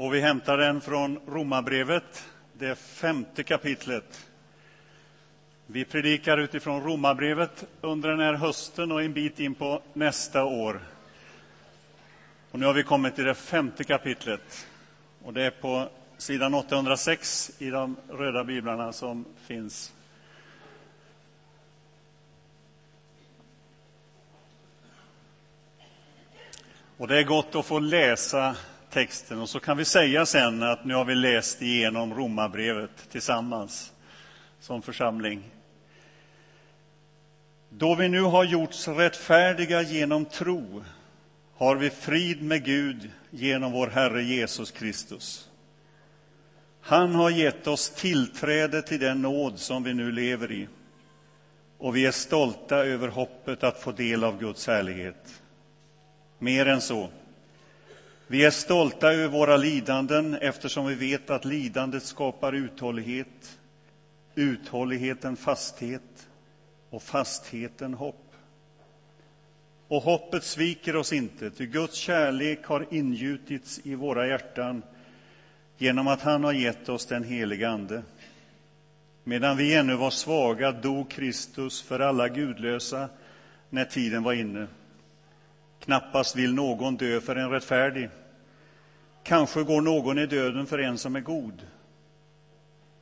Och vi hämtar den från Romarbrevet, det femte kapitlet. Vi predikar utifrån Romarbrevet under den här hösten och en bit in på nästa år. Och nu har vi kommit till det femte kapitlet. Och det är på sidan 806 i de röda biblarna som finns. Och det är gott att få läsa texten och så kan vi säga sen att nu har vi läst igenom Romarbrevet tillsammans som församling. Då vi nu har gjorts rättfärdiga genom tro har vi frid med Gud genom vår Herre Jesus Kristus. Han har gett oss tillträde till den nåd som vi nu lever i och vi är stolta över hoppet att få del av Guds härlighet. Mer än så. Vi är stolta över våra lidanden eftersom vi vet att lidandet skapar uthållighet, uthålligheten fasthet och fastheten hopp. Och hoppet sviker oss inte, ty Guds kärlek har ingjutits i våra hjärtan genom att han har gett oss den helige Ande. Medan vi ännu var svaga dog Kristus för alla gudlösa när tiden var inne. Knappast vill någon dö för en rättfärdig. Kanske går någon i döden för en som är god.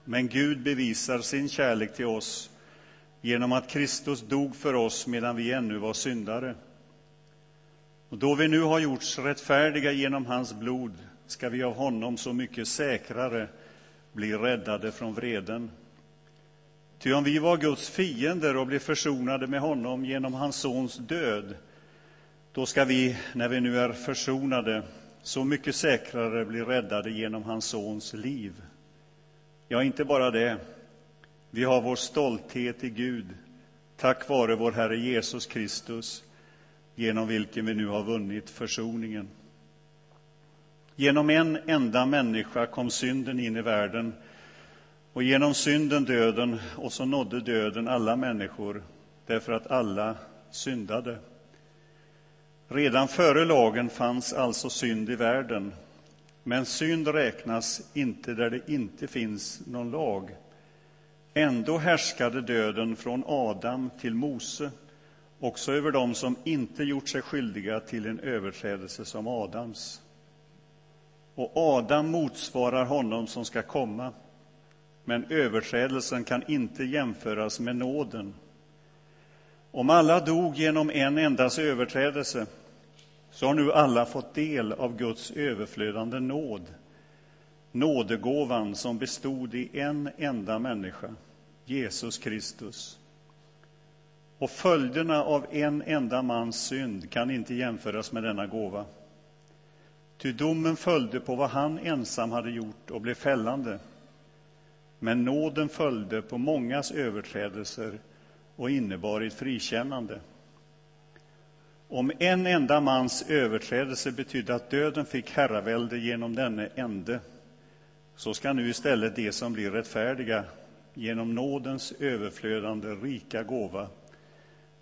Men Gud bevisar sin kärlek till oss genom att Kristus dog för oss medan vi ännu var syndare. Och då vi nu har gjorts rättfärdiga genom hans blod ska vi av honom så mycket säkrare bli räddade från vreden. Ty om vi var Guds fiender och blev försonade med honom genom hans sons död då ska vi, när vi nu är försonade, så mycket säkrare blir räddade genom hans sons liv. Ja, inte bara det. Vi har vår stolthet i Gud tack vare vår Herre Jesus Kristus genom vilken vi nu har vunnit försoningen. Genom en enda människa kom synden in i världen och genom synden döden, och så nådde döden alla människor därför att alla syndade. Redan före lagen fanns alltså synd i världen, men synd räknas inte där det inte finns någon lag. Ändå härskade döden från Adam till Mose också över dem som inte gjort sig skyldiga till en överträdelse som Adams. Och Adam motsvarar honom som ska komma, men överträdelsen kan inte jämföras med nåden. Om alla dog genom en endas överträdelse så har nu alla fått del av Guds överflödande nåd, nådegåvan som bestod i en enda människa, Jesus Kristus. Och följderna av en enda mans synd kan inte jämföras med denna gåva. Ty domen följde på vad han ensam hade gjort och blev fällande. Men nåden följde på mångas överträdelser och innebar ett frikännande. Om en enda mans överträdelse betydde att döden fick herravälde genom denne ende, så ska nu istället de som blir rättfärdiga genom nådens överflödande rika gåva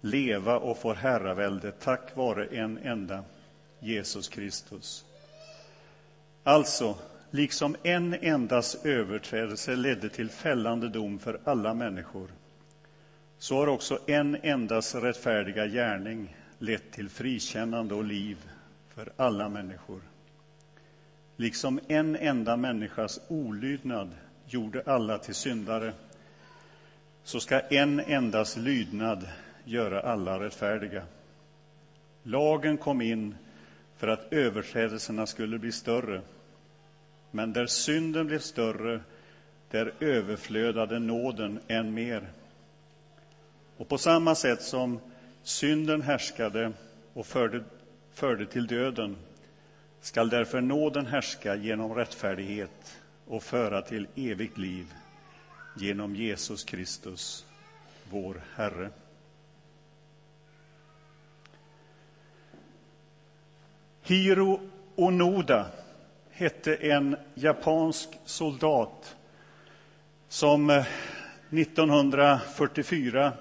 leva och få herravälde tack vare en enda, Jesus Kristus. Alltså, liksom en endas överträdelse ledde till fällande dom för alla människor, så har också en endas rättfärdiga gärning lett till frikännande och liv för alla människor. Liksom en enda människas olydnad gjorde alla till syndare, så ska en endas lydnad göra alla rättfärdiga. Lagen kom in för att överträdelserna skulle bli större. Men där synden blev större, där överflödade nåden än mer. Och på samma sätt som synden härskade och förde, förde till döden skall därför nåden härska genom rättfärdighet och föra till evigt liv genom Jesus Kristus, vår Herre. Hiro Onoda hette en japansk soldat som eh, 1944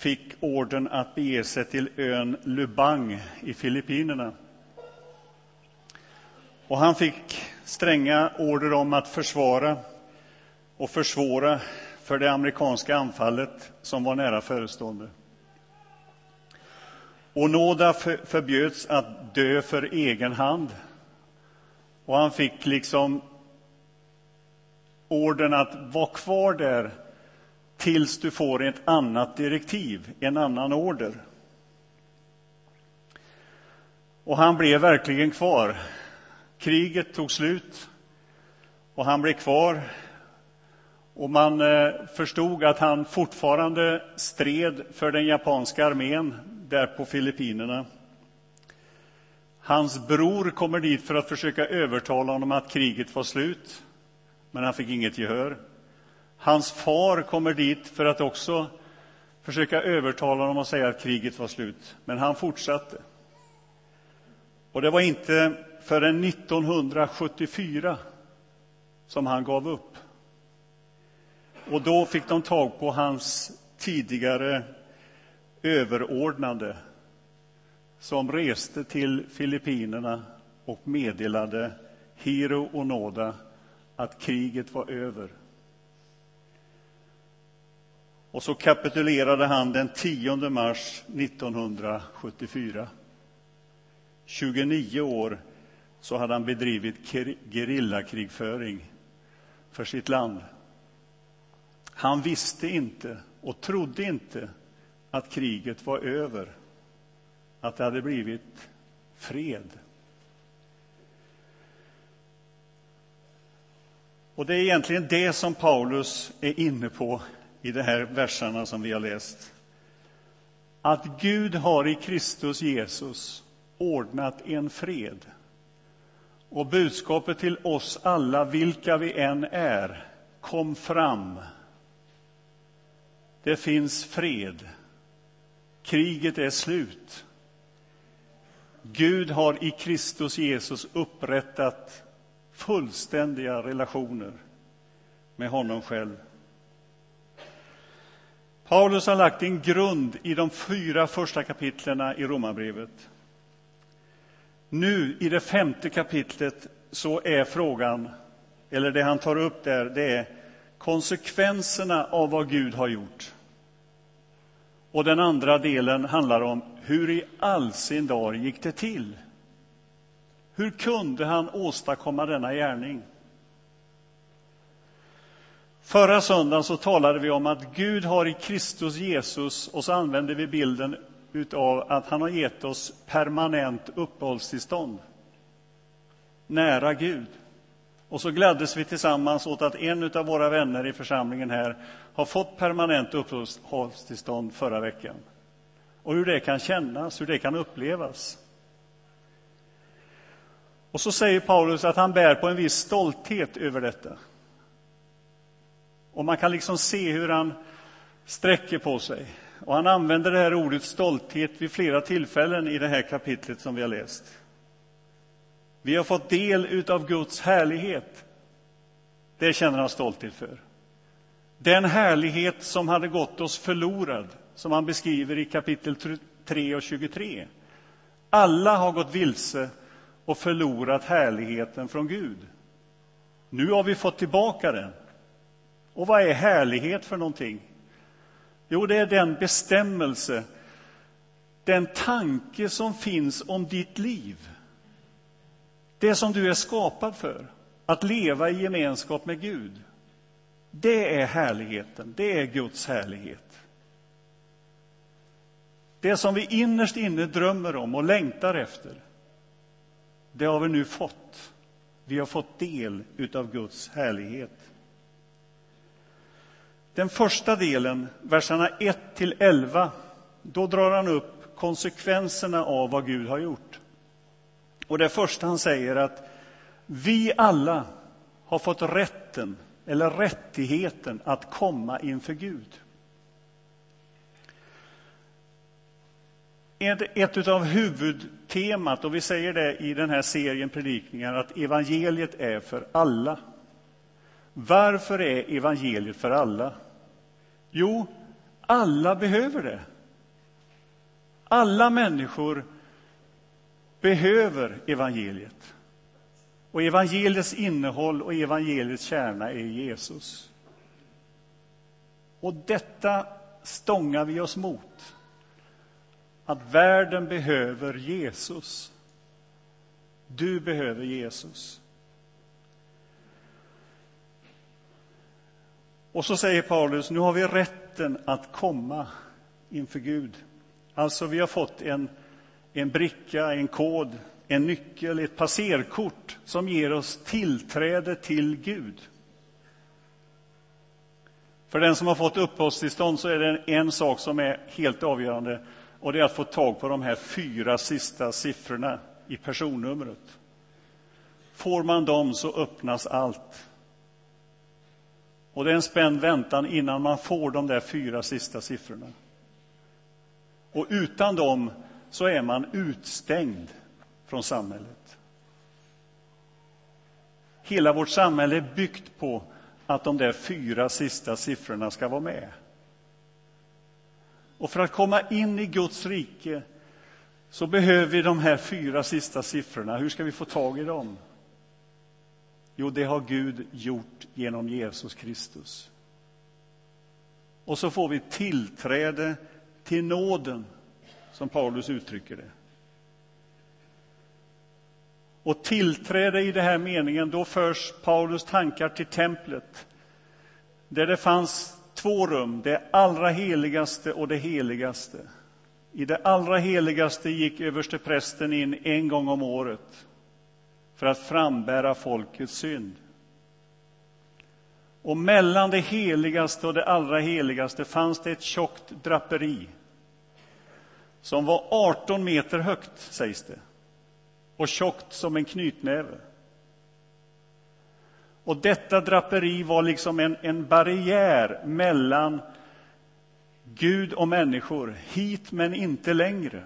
fick orden att bege sig till ön Lubang i Filippinerna. Och han fick stränga order om att försvara och försvåra för det amerikanska anfallet som var nära förestående. Onoda förbjöds att dö för egen hand och han fick liksom orden att vara kvar där tills du får ett annat direktiv, en annan order. Och han blev verkligen kvar. Kriget tog slut och han blev kvar. Och man eh, förstod att han fortfarande stred för den japanska armén där på Filippinerna. Hans bror kommer dit för att försöka övertala honom att kriget var slut, men han fick inget gehör. Hans far kommer dit för att också försöka övertala honom att säga att kriget var slut, men han fortsatte. Och det var inte förrän 1974 som han gav upp. Och då fick de tag på hans tidigare överordnade som reste till Filippinerna och meddelade Hiro Onoda att kriget var över. Och så kapitulerade han den 10 mars 1974. 29 år så hade han bedrivit gerillakrigföring för sitt land. Han visste inte och trodde inte att kriget var över, att det hade blivit fred. Och det är egentligen det som Paulus är inne på i de här verserna som vi har läst. Att Gud har i Kristus Jesus ordnat en fred. Och budskapet till oss alla, vilka vi än är, kom fram. Det finns fred. Kriget är slut. Gud har i Kristus Jesus upprättat fullständiga relationer med honom själv. Paulus har lagt en grund i de fyra första kapitlen i Romarbrevet. Nu, i det femte kapitlet, så är frågan, eller det han tar upp där, det är konsekvenserna av vad Gud har gjort. Och den andra delen handlar om hur i all sin dar gick det till? Hur kunde han åstadkomma denna gärning? Förra söndagen så talade vi om att Gud har i Kristus Jesus, och så använde vi bilden av att han har gett oss permanent uppehållstillstånd nära Gud. Och så gladdes vi tillsammans åt att en av våra vänner i församlingen här har fått permanent uppehållstillstånd förra veckan. Och hur det kan kännas, hur det kan upplevas. Och så säger Paulus att han bär på en viss stolthet över detta. Och man kan liksom se hur han sträcker på sig. Och han använder det här ordet stolthet vid flera tillfällen i det här kapitlet som vi har läst. Vi har fått del av Guds härlighet. Det känner han stolthet för. Den härlighet som hade gått oss förlorad, som han beskriver i kapitel 3 och 23. Alla har gått vilse och förlorat härligheten från Gud. Nu har vi fått tillbaka den. Och vad är härlighet för någonting? Jo, det är den bestämmelse, den tanke som finns om ditt liv. Det som du är skapad för, att leva i gemenskap med Gud. Det är härligheten, det är Guds härlighet. Det som vi innerst inne drömmer om och längtar efter, det har vi nu fått. Vi har fått del av Guds härlighet. Den första delen, verserna 1 till 11, då drar han upp konsekvenserna av vad Gud har gjort. Och det första han säger att vi alla har fått rätten, eller rättigheten, att komma inför Gud. Ett av huvudtemat, och vi säger det i den här serien predikningar, att evangeliet är för alla. Varför är evangeliet för alla? Jo, alla behöver det. Alla människor behöver evangeliet. Och evangeliets innehåll och evangeliets kärna är Jesus. Och detta stångar vi oss mot. Att världen behöver Jesus. Du behöver Jesus. Och så säger Paulus, nu har vi rätten att komma inför Gud. Alltså, vi har fått en, en bricka, en kod, en nyckel, ett passerkort som ger oss tillträde till Gud. För den som har fått uppehållstillstånd så är det en sak som är helt avgörande och det är att få tag på de här fyra sista siffrorna i personnumret. Får man dem så öppnas allt. Och det är en spänd väntan innan man får de där fyra sista siffrorna. Och utan dem så är man utstängd från samhället. Hela vårt samhälle är byggt på att de där fyra sista siffrorna ska vara med. Och för att komma in i Guds rike så behöver vi de här fyra sista siffrorna. Hur ska vi få tag i dem? Jo, det har Gud gjort genom Jesus Kristus. Och så får vi tillträde till nåden, som Paulus uttrycker det. Och tillträde i den här meningen, då förs Paulus tankar till templet, där det fanns två rum, det allra heligaste och det heligaste. I det allra heligaste gick översteprästen in en gång om året för att frambära folkets synd. Och mellan det heligaste och det allra heligaste fanns det ett tjockt draperi som var 18 meter högt, sägs det, och tjockt som en knytnäve. Och detta draperi var liksom en, en barriär mellan Gud och människor, hit men inte längre.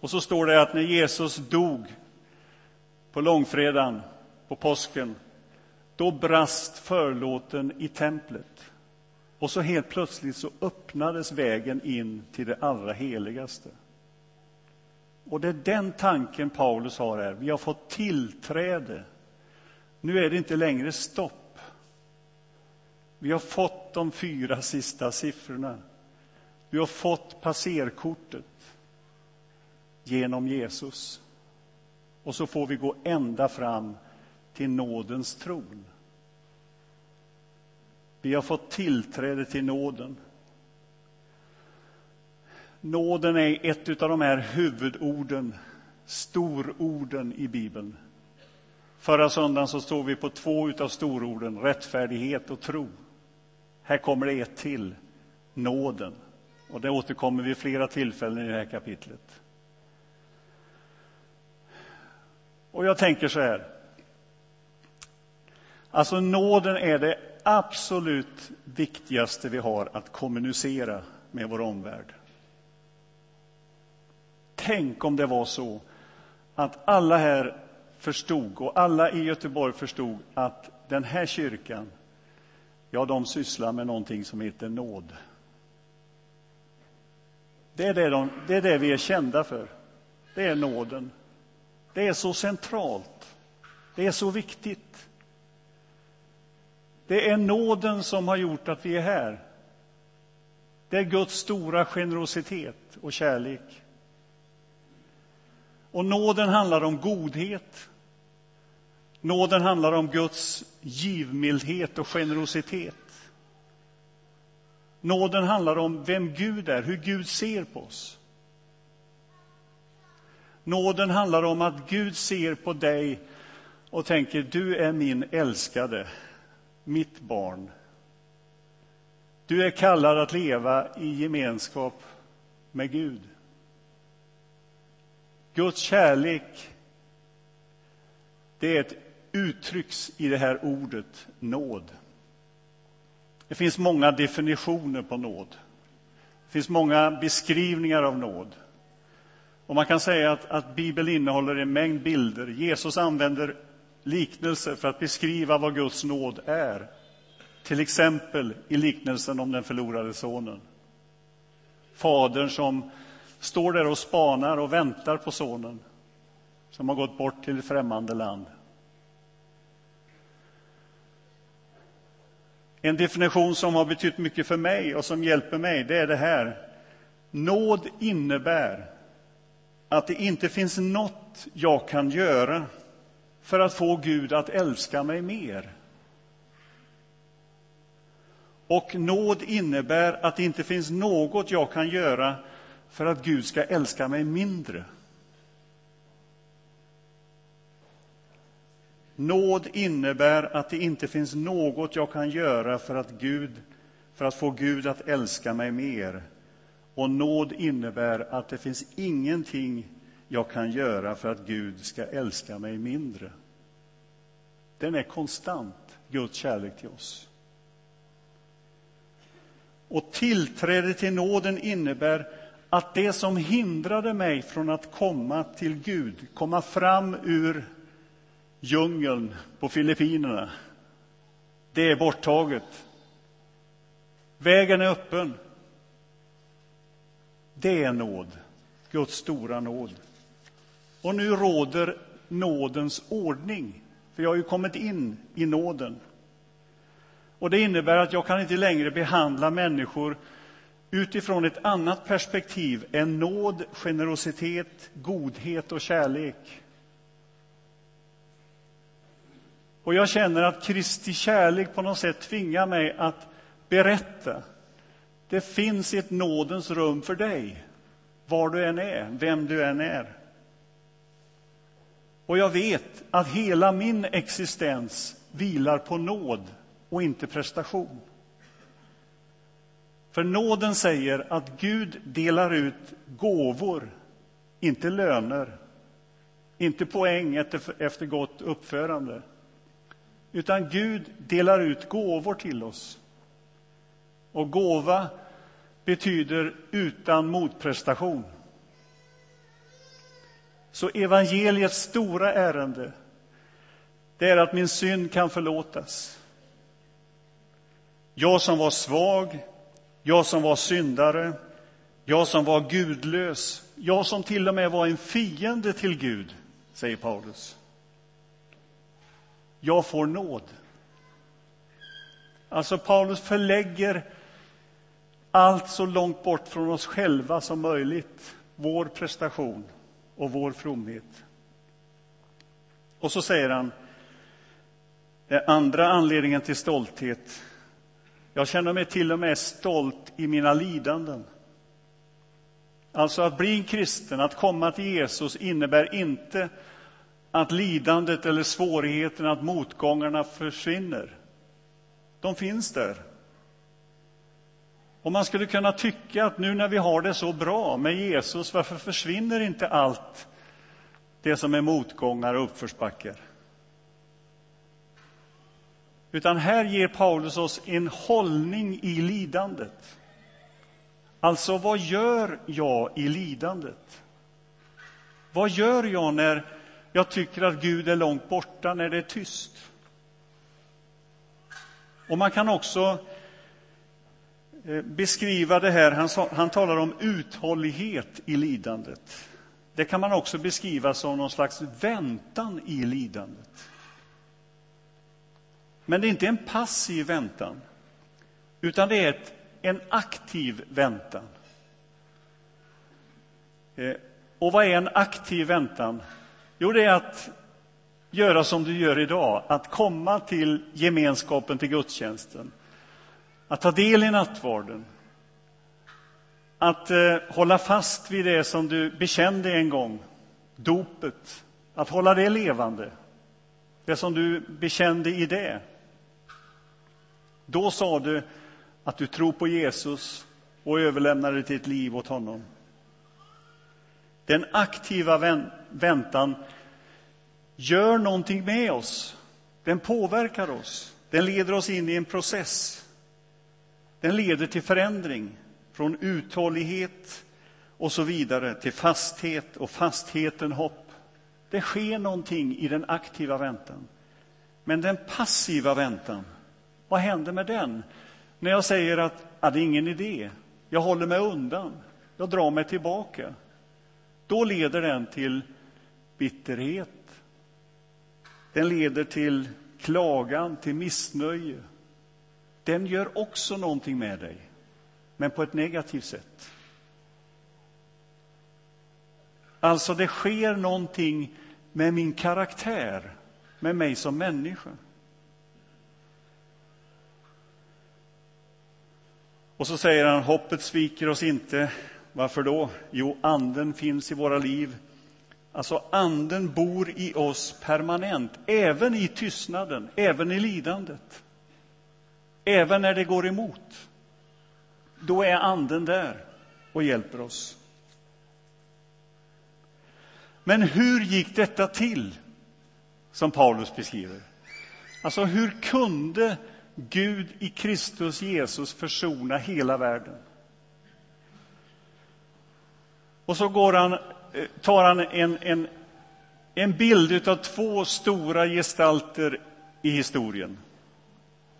Och så står det att när Jesus dog på långfredagen, på påsken, då brast förlåten i templet. Och så helt plötsligt så öppnades vägen in till det allra heligaste. Och det är den tanken Paulus har här. Vi har fått tillträde. Nu är det inte längre stopp. Vi har fått de fyra sista siffrorna. Vi har fått passerkortet genom Jesus. Och så får vi gå ända fram till nådens tron. Vi har fått tillträde till nåden. Nåden är ett av de här huvudorden, stororden i Bibeln. Förra söndagen så stod vi på två av stororden, rättfärdighet och tro. Här kommer det ett till, nåden. Och det återkommer vid flera tillfällen i det här kapitlet. Och jag tänker så här. Alltså nåden är det absolut viktigaste vi har att kommunicera med vår omvärld. Tänk om det var så att alla här förstod och alla i Göteborg förstod att den här kyrkan, ja, de sysslar med någonting som heter nåd. Det är det, de, det är det vi är kända för. Det är nåden. Det är så centralt. Det är så viktigt. Det är nåden som har gjort att vi är här. Det är Guds stora generositet och kärlek. Och nåden handlar om godhet. Nåden handlar om Guds givmildhet och generositet. Nåden handlar om vem Gud är, hur Gud ser på oss. Nåden handlar om att Gud ser på dig och tänker du är min älskade, mitt barn. Du är kallad att leva i gemenskap med Gud. Guds kärlek, det är ett uttrycks i det här ordet nåd. Det finns många definitioner på nåd. Det finns många beskrivningar av nåd. Och man kan säga att, att Bibeln innehåller en mängd bilder. Jesus använder liknelser för att beskriva vad Guds nåd är. Till exempel i liknelsen om den förlorade sonen. Fadern som står där och spanar och väntar på sonen som har gått bort till ett främmande land. En definition som har betytt mycket för mig och som hjälper mig, det är det här. Nåd innebär att det inte finns något jag kan göra för att få Gud att älska mig mer. Och nåd innebär att det inte finns något jag kan göra för att Gud ska älska mig mindre. Nåd innebär att det inte finns något jag kan göra för att, Gud, för att få Gud att älska mig mer. Och nåd innebär att det finns ingenting jag kan göra för att Gud ska älska mig mindre. Den är konstant, Guds kärlek till oss. Och tillträde till nåden innebär att det som hindrade mig från att komma till Gud, komma fram ur djungeln på Filippinerna, det är borttaget. Vägen är öppen. Det är nåd, Guds stora nåd. Och nu råder nådens ordning, för jag har ju kommit in i nåden. Och Det innebär att jag kan inte längre behandla människor utifrån ett annat perspektiv än nåd, generositet, godhet och kärlek. Och jag känner att Kristi kärlek på något sätt tvingar mig att berätta. Det finns ett nådens rum för dig, var du än är, vem du än är. Och jag vet att hela min existens vilar på nåd och inte prestation. För nåden säger att Gud delar ut gåvor, inte löner, inte poäng efter gott uppförande. Utan Gud delar ut gåvor till oss. Och gåva betyder utan motprestation. Så evangeliets stora ärende, det är att min synd kan förlåtas. Jag som var svag, jag som var syndare, jag som var gudlös, jag som till och med var en fiende till Gud, säger Paulus. Jag får nåd. Alltså, Paulus förlägger allt så långt bort från oss själva som möjligt, vår prestation och vår fromhet. Och så säger han, eh, andra anledningen till stolthet. Jag känner mig till och med stolt i mina lidanden. Alltså att bli en kristen, att komma till Jesus innebär inte att lidandet eller svårigheterna, att motgångarna försvinner. De finns där. Och man skulle kunna tycka att nu när vi har det så bra med Jesus, varför försvinner inte allt det som är motgångar och uppförsbackar? Utan här ger Paulus oss en hållning i lidandet. Alltså, vad gör jag i lidandet? Vad gör jag när jag tycker att Gud är långt borta, när det är tyst? Och man kan också Eh, beskriva det här. Han, han talar om uthållighet i lidandet. Det kan man också beskriva som någon slags väntan i lidandet. Men det är inte en passiv väntan, utan det är ett, en aktiv väntan. Eh, och vad är en aktiv väntan? Jo, det är att göra som du gör idag, att komma till gemenskapen, till gudstjänsten att ta del i nattvarden, att eh, hålla fast vid det som du bekände en gång, dopet, att hålla det levande, det som du bekände i det. Då sa du att du tror på Jesus och överlämnade ditt liv åt honom. Den aktiva väntan gör någonting med oss. Den påverkar oss. Den leder oss in i en process. Den leder till förändring, från uthållighet och så vidare till fasthet och fastheten hopp. Det sker någonting i den aktiva väntan. Men den passiva väntan, vad händer med den? När jag säger att ah, det är ingen idé, jag håller mig undan, jag drar mig tillbaka. Då leder den till bitterhet. Den leder till klagan, till missnöje. Den gör också någonting med dig, men på ett negativt sätt. Alltså, det sker någonting med min karaktär, med mig som människa. Och så säger han, hoppet sviker oss inte. Varför då? Jo, anden finns i våra liv. Alltså, anden bor i oss permanent, även i tystnaden, även i lidandet. Även när det går emot. Då är anden där och hjälper oss. Men hur gick detta till, som Paulus beskriver? Alltså, hur kunde Gud i Kristus Jesus försona hela världen? Och så går han, eh, tar han en, en, en bild av två stora gestalter i historien.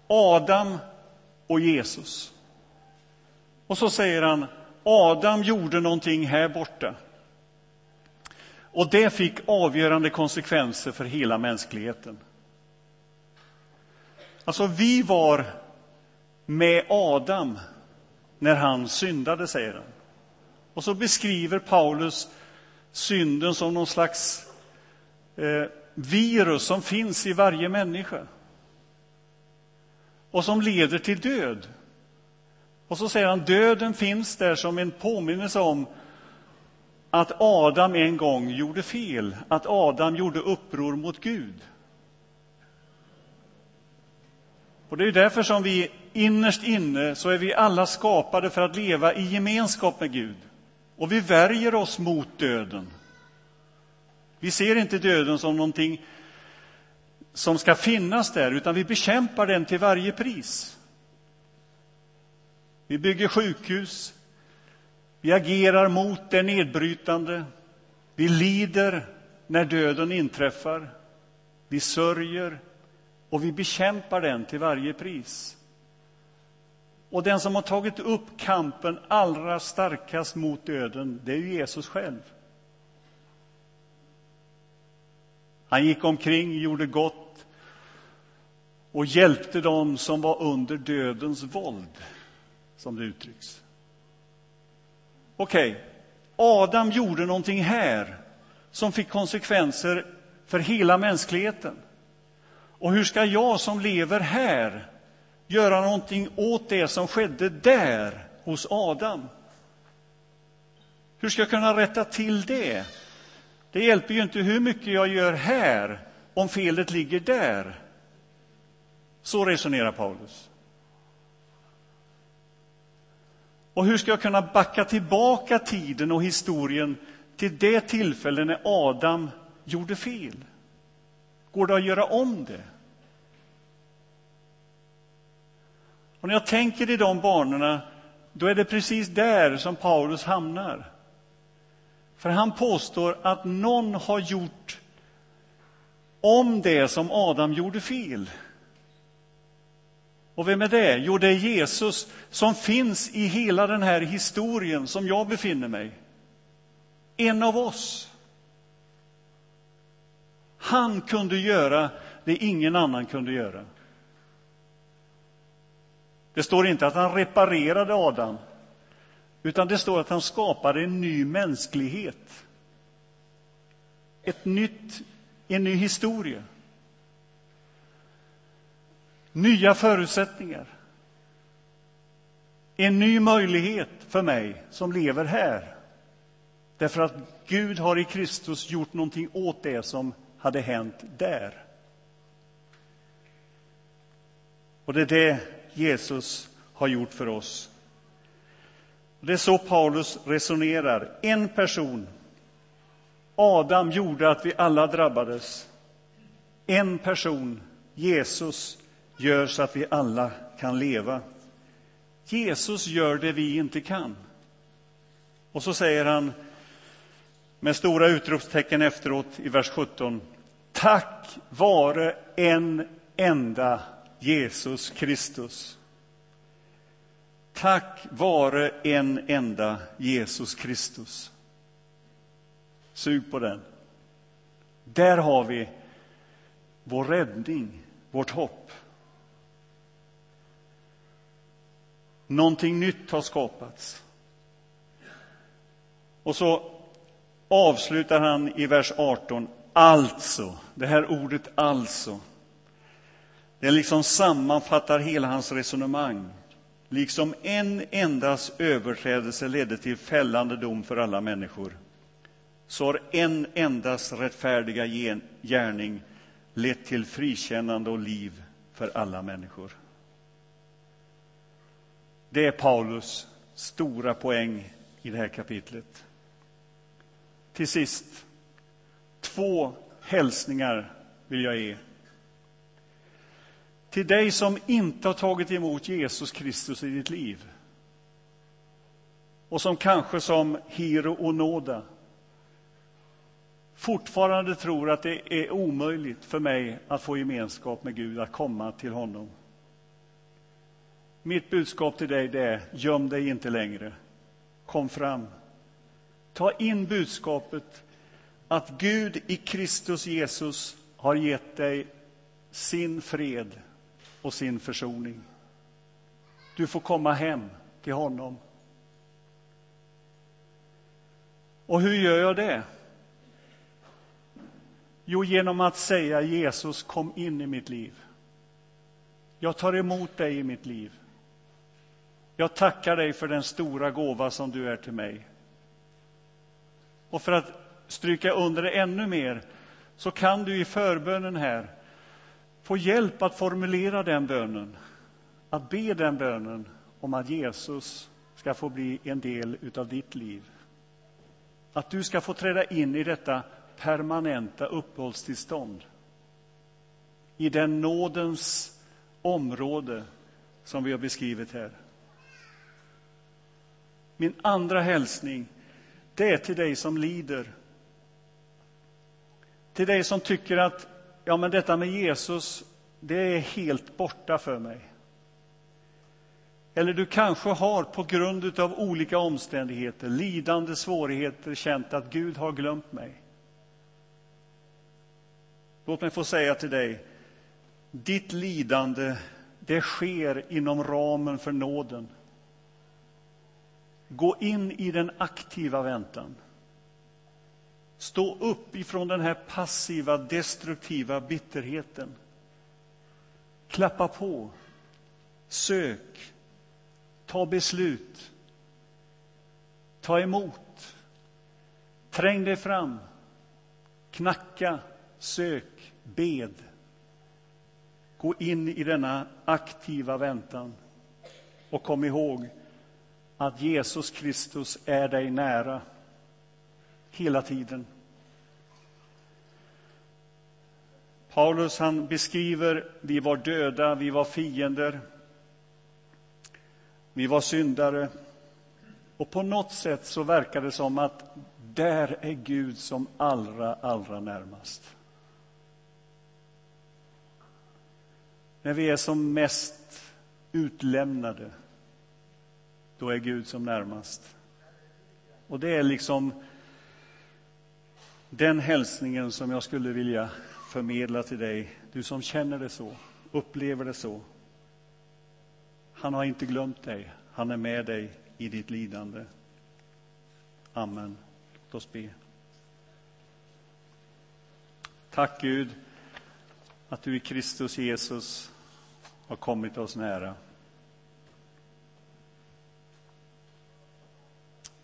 Adam och Jesus. Och så säger han, Adam gjorde någonting här borta. Och det fick avgörande konsekvenser för hela mänskligheten. Alltså, vi var med Adam när han syndade, säger han. Och så beskriver Paulus synden som någon slags eh, virus som finns i varje människa och som leder till död. Och så säger han döden finns där som en påminnelse om att Adam en gång gjorde fel, att Adam gjorde uppror mot Gud. Och Det är därför som vi innerst inne så är vi alla skapade för att leva i gemenskap med Gud. Och vi värjer oss mot döden. Vi ser inte döden som någonting som ska finnas där, utan vi bekämpar den till varje pris. Vi bygger sjukhus, vi agerar mot det nedbrytande, vi lider när döden inträffar, vi sörjer och vi bekämpar den till varje pris. Och den som har tagit upp kampen allra starkast mot döden, det är ju Jesus själv. Han gick omkring, gjorde gott och hjälpte dem som var under dödens våld, som det uttrycks. Okej, okay. Adam gjorde någonting här som fick konsekvenser för hela mänskligheten. Och hur ska jag som lever här göra någonting åt det som skedde där, hos Adam? Hur ska jag kunna rätta till det? Det hjälper ju inte hur mycket jag gör här om felet ligger där. Så resonerar Paulus. Och hur ska jag kunna backa tillbaka tiden och historien till det tillfälle när Adam gjorde fel? Går det att göra om det? Och när jag tänker i de banorna, då är det precis där som Paulus hamnar. För han påstår att någon har gjort om det som Adam gjorde fel. Och vem är det? Jo, det är Jesus som finns i hela den här historien som jag befinner mig. En av oss. Han kunde göra det ingen annan kunde göra. Det står inte att han reparerade Adam, utan det står att han skapade en ny mänsklighet. Ett nytt, en ny historia. Nya förutsättningar. En ny möjlighet för mig som lever här. Därför att Gud har i Kristus gjort någonting åt det som hade hänt där. Och det är det Jesus har gjort för oss. Det är så Paulus resonerar. En person, Adam, gjorde att vi alla drabbades. En person, Jesus, gör så att vi alla kan leva. Jesus gör det vi inte kan. Och så säger han med stora utropstecken efteråt i vers 17. Tack vare en enda Jesus Kristus. Tack vare en enda Jesus Kristus. Sug på den. Där har vi vår räddning, vårt hopp. Någonting nytt har skapats. Och så avslutar han i vers 18. Alltså, det här ordet alltså. Det liksom sammanfattar hela hans resonemang. Liksom en endas överträdelse ledde till fällande dom för alla människor så har en endas rättfärdiga gärning lett till frikännande och liv för alla människor. Det är Paulus stora poäng i det här kapitlet. Till sist, två hälsningar vill jag ge. Till dig som inte har tagit emot Jesus Kristus i ditt liv och som kanske som Hiro och Noda fortfarande tror att det är omöjligt för mig att få gemenskap med Gud, att komma till honom. Mitt budskap till dig är, göm dig inte längre. Kom fram. Ta in budskapet att Gud i Kristus Jesus har gett dig sin fred och sin försoning. Du får komma hem till honom. Och hur gör jag det? Jo, genom att säga Jesus, kom in i mitt liv. Jag tar emot dig i mitt liv. Jag tackar dig för den stora gåva som du är till mig. Och för att stryka under det ännu mer så kan du i förbönen här få hjälp att formulera den bönen, att be den bönen om att Jesus ska få bli en del av ditt liv. Att du ska få träda in i detta permanenta uppehållstillstånd i den nådens område som vi har beskrivit här. Min andra hälsning, det är till dig som lider. Till dig som tycker att ja, men detta med Jesus, det är helt borta för mig. Eller du kanske har på grund av olika omständigheter, lidande, svårigheter, känt att Gud har glömt mig. Låt mig få säga till dig, ditt lidande, det sker inom ramen för nåden. Gå in i den aktiva väntan. Stå upp ifrån den här passiva, destruktiva bitterheten. Klappa på. Sök. Ta beslut. Ta emot. Träng dig fram. Knacka. Sök. Bed. Gå in i denna aktiva väntan. Och kom ihåg att Jesus Kristus är dig nära hela tiden. Paulus han beskriver vi var döda, vi var fiender, vi var syndare. Och på något sätt så verkar det som att där är Gud som allra, allra närmast. När vi är som mest utlämnade, då är Gud som närmast. Och det är liksom den hälsningen som jag skulle vilja förmedla till dig, du som känner det så, upplever det så. Han har inte glömt dig, han är med dig i ditt lidande. Amen. Låt oss be. Tack Gud att du i Kristus Jesus har kommit oss nära.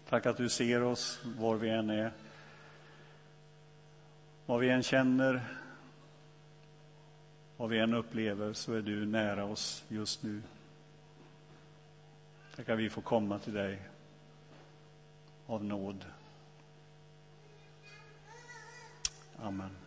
Tack att du ser oss var vi än är. Vad vi än känner, vad vi än upplever, så är du nära oss just nu. Tack att vi får komma till dig av nåd. Amen.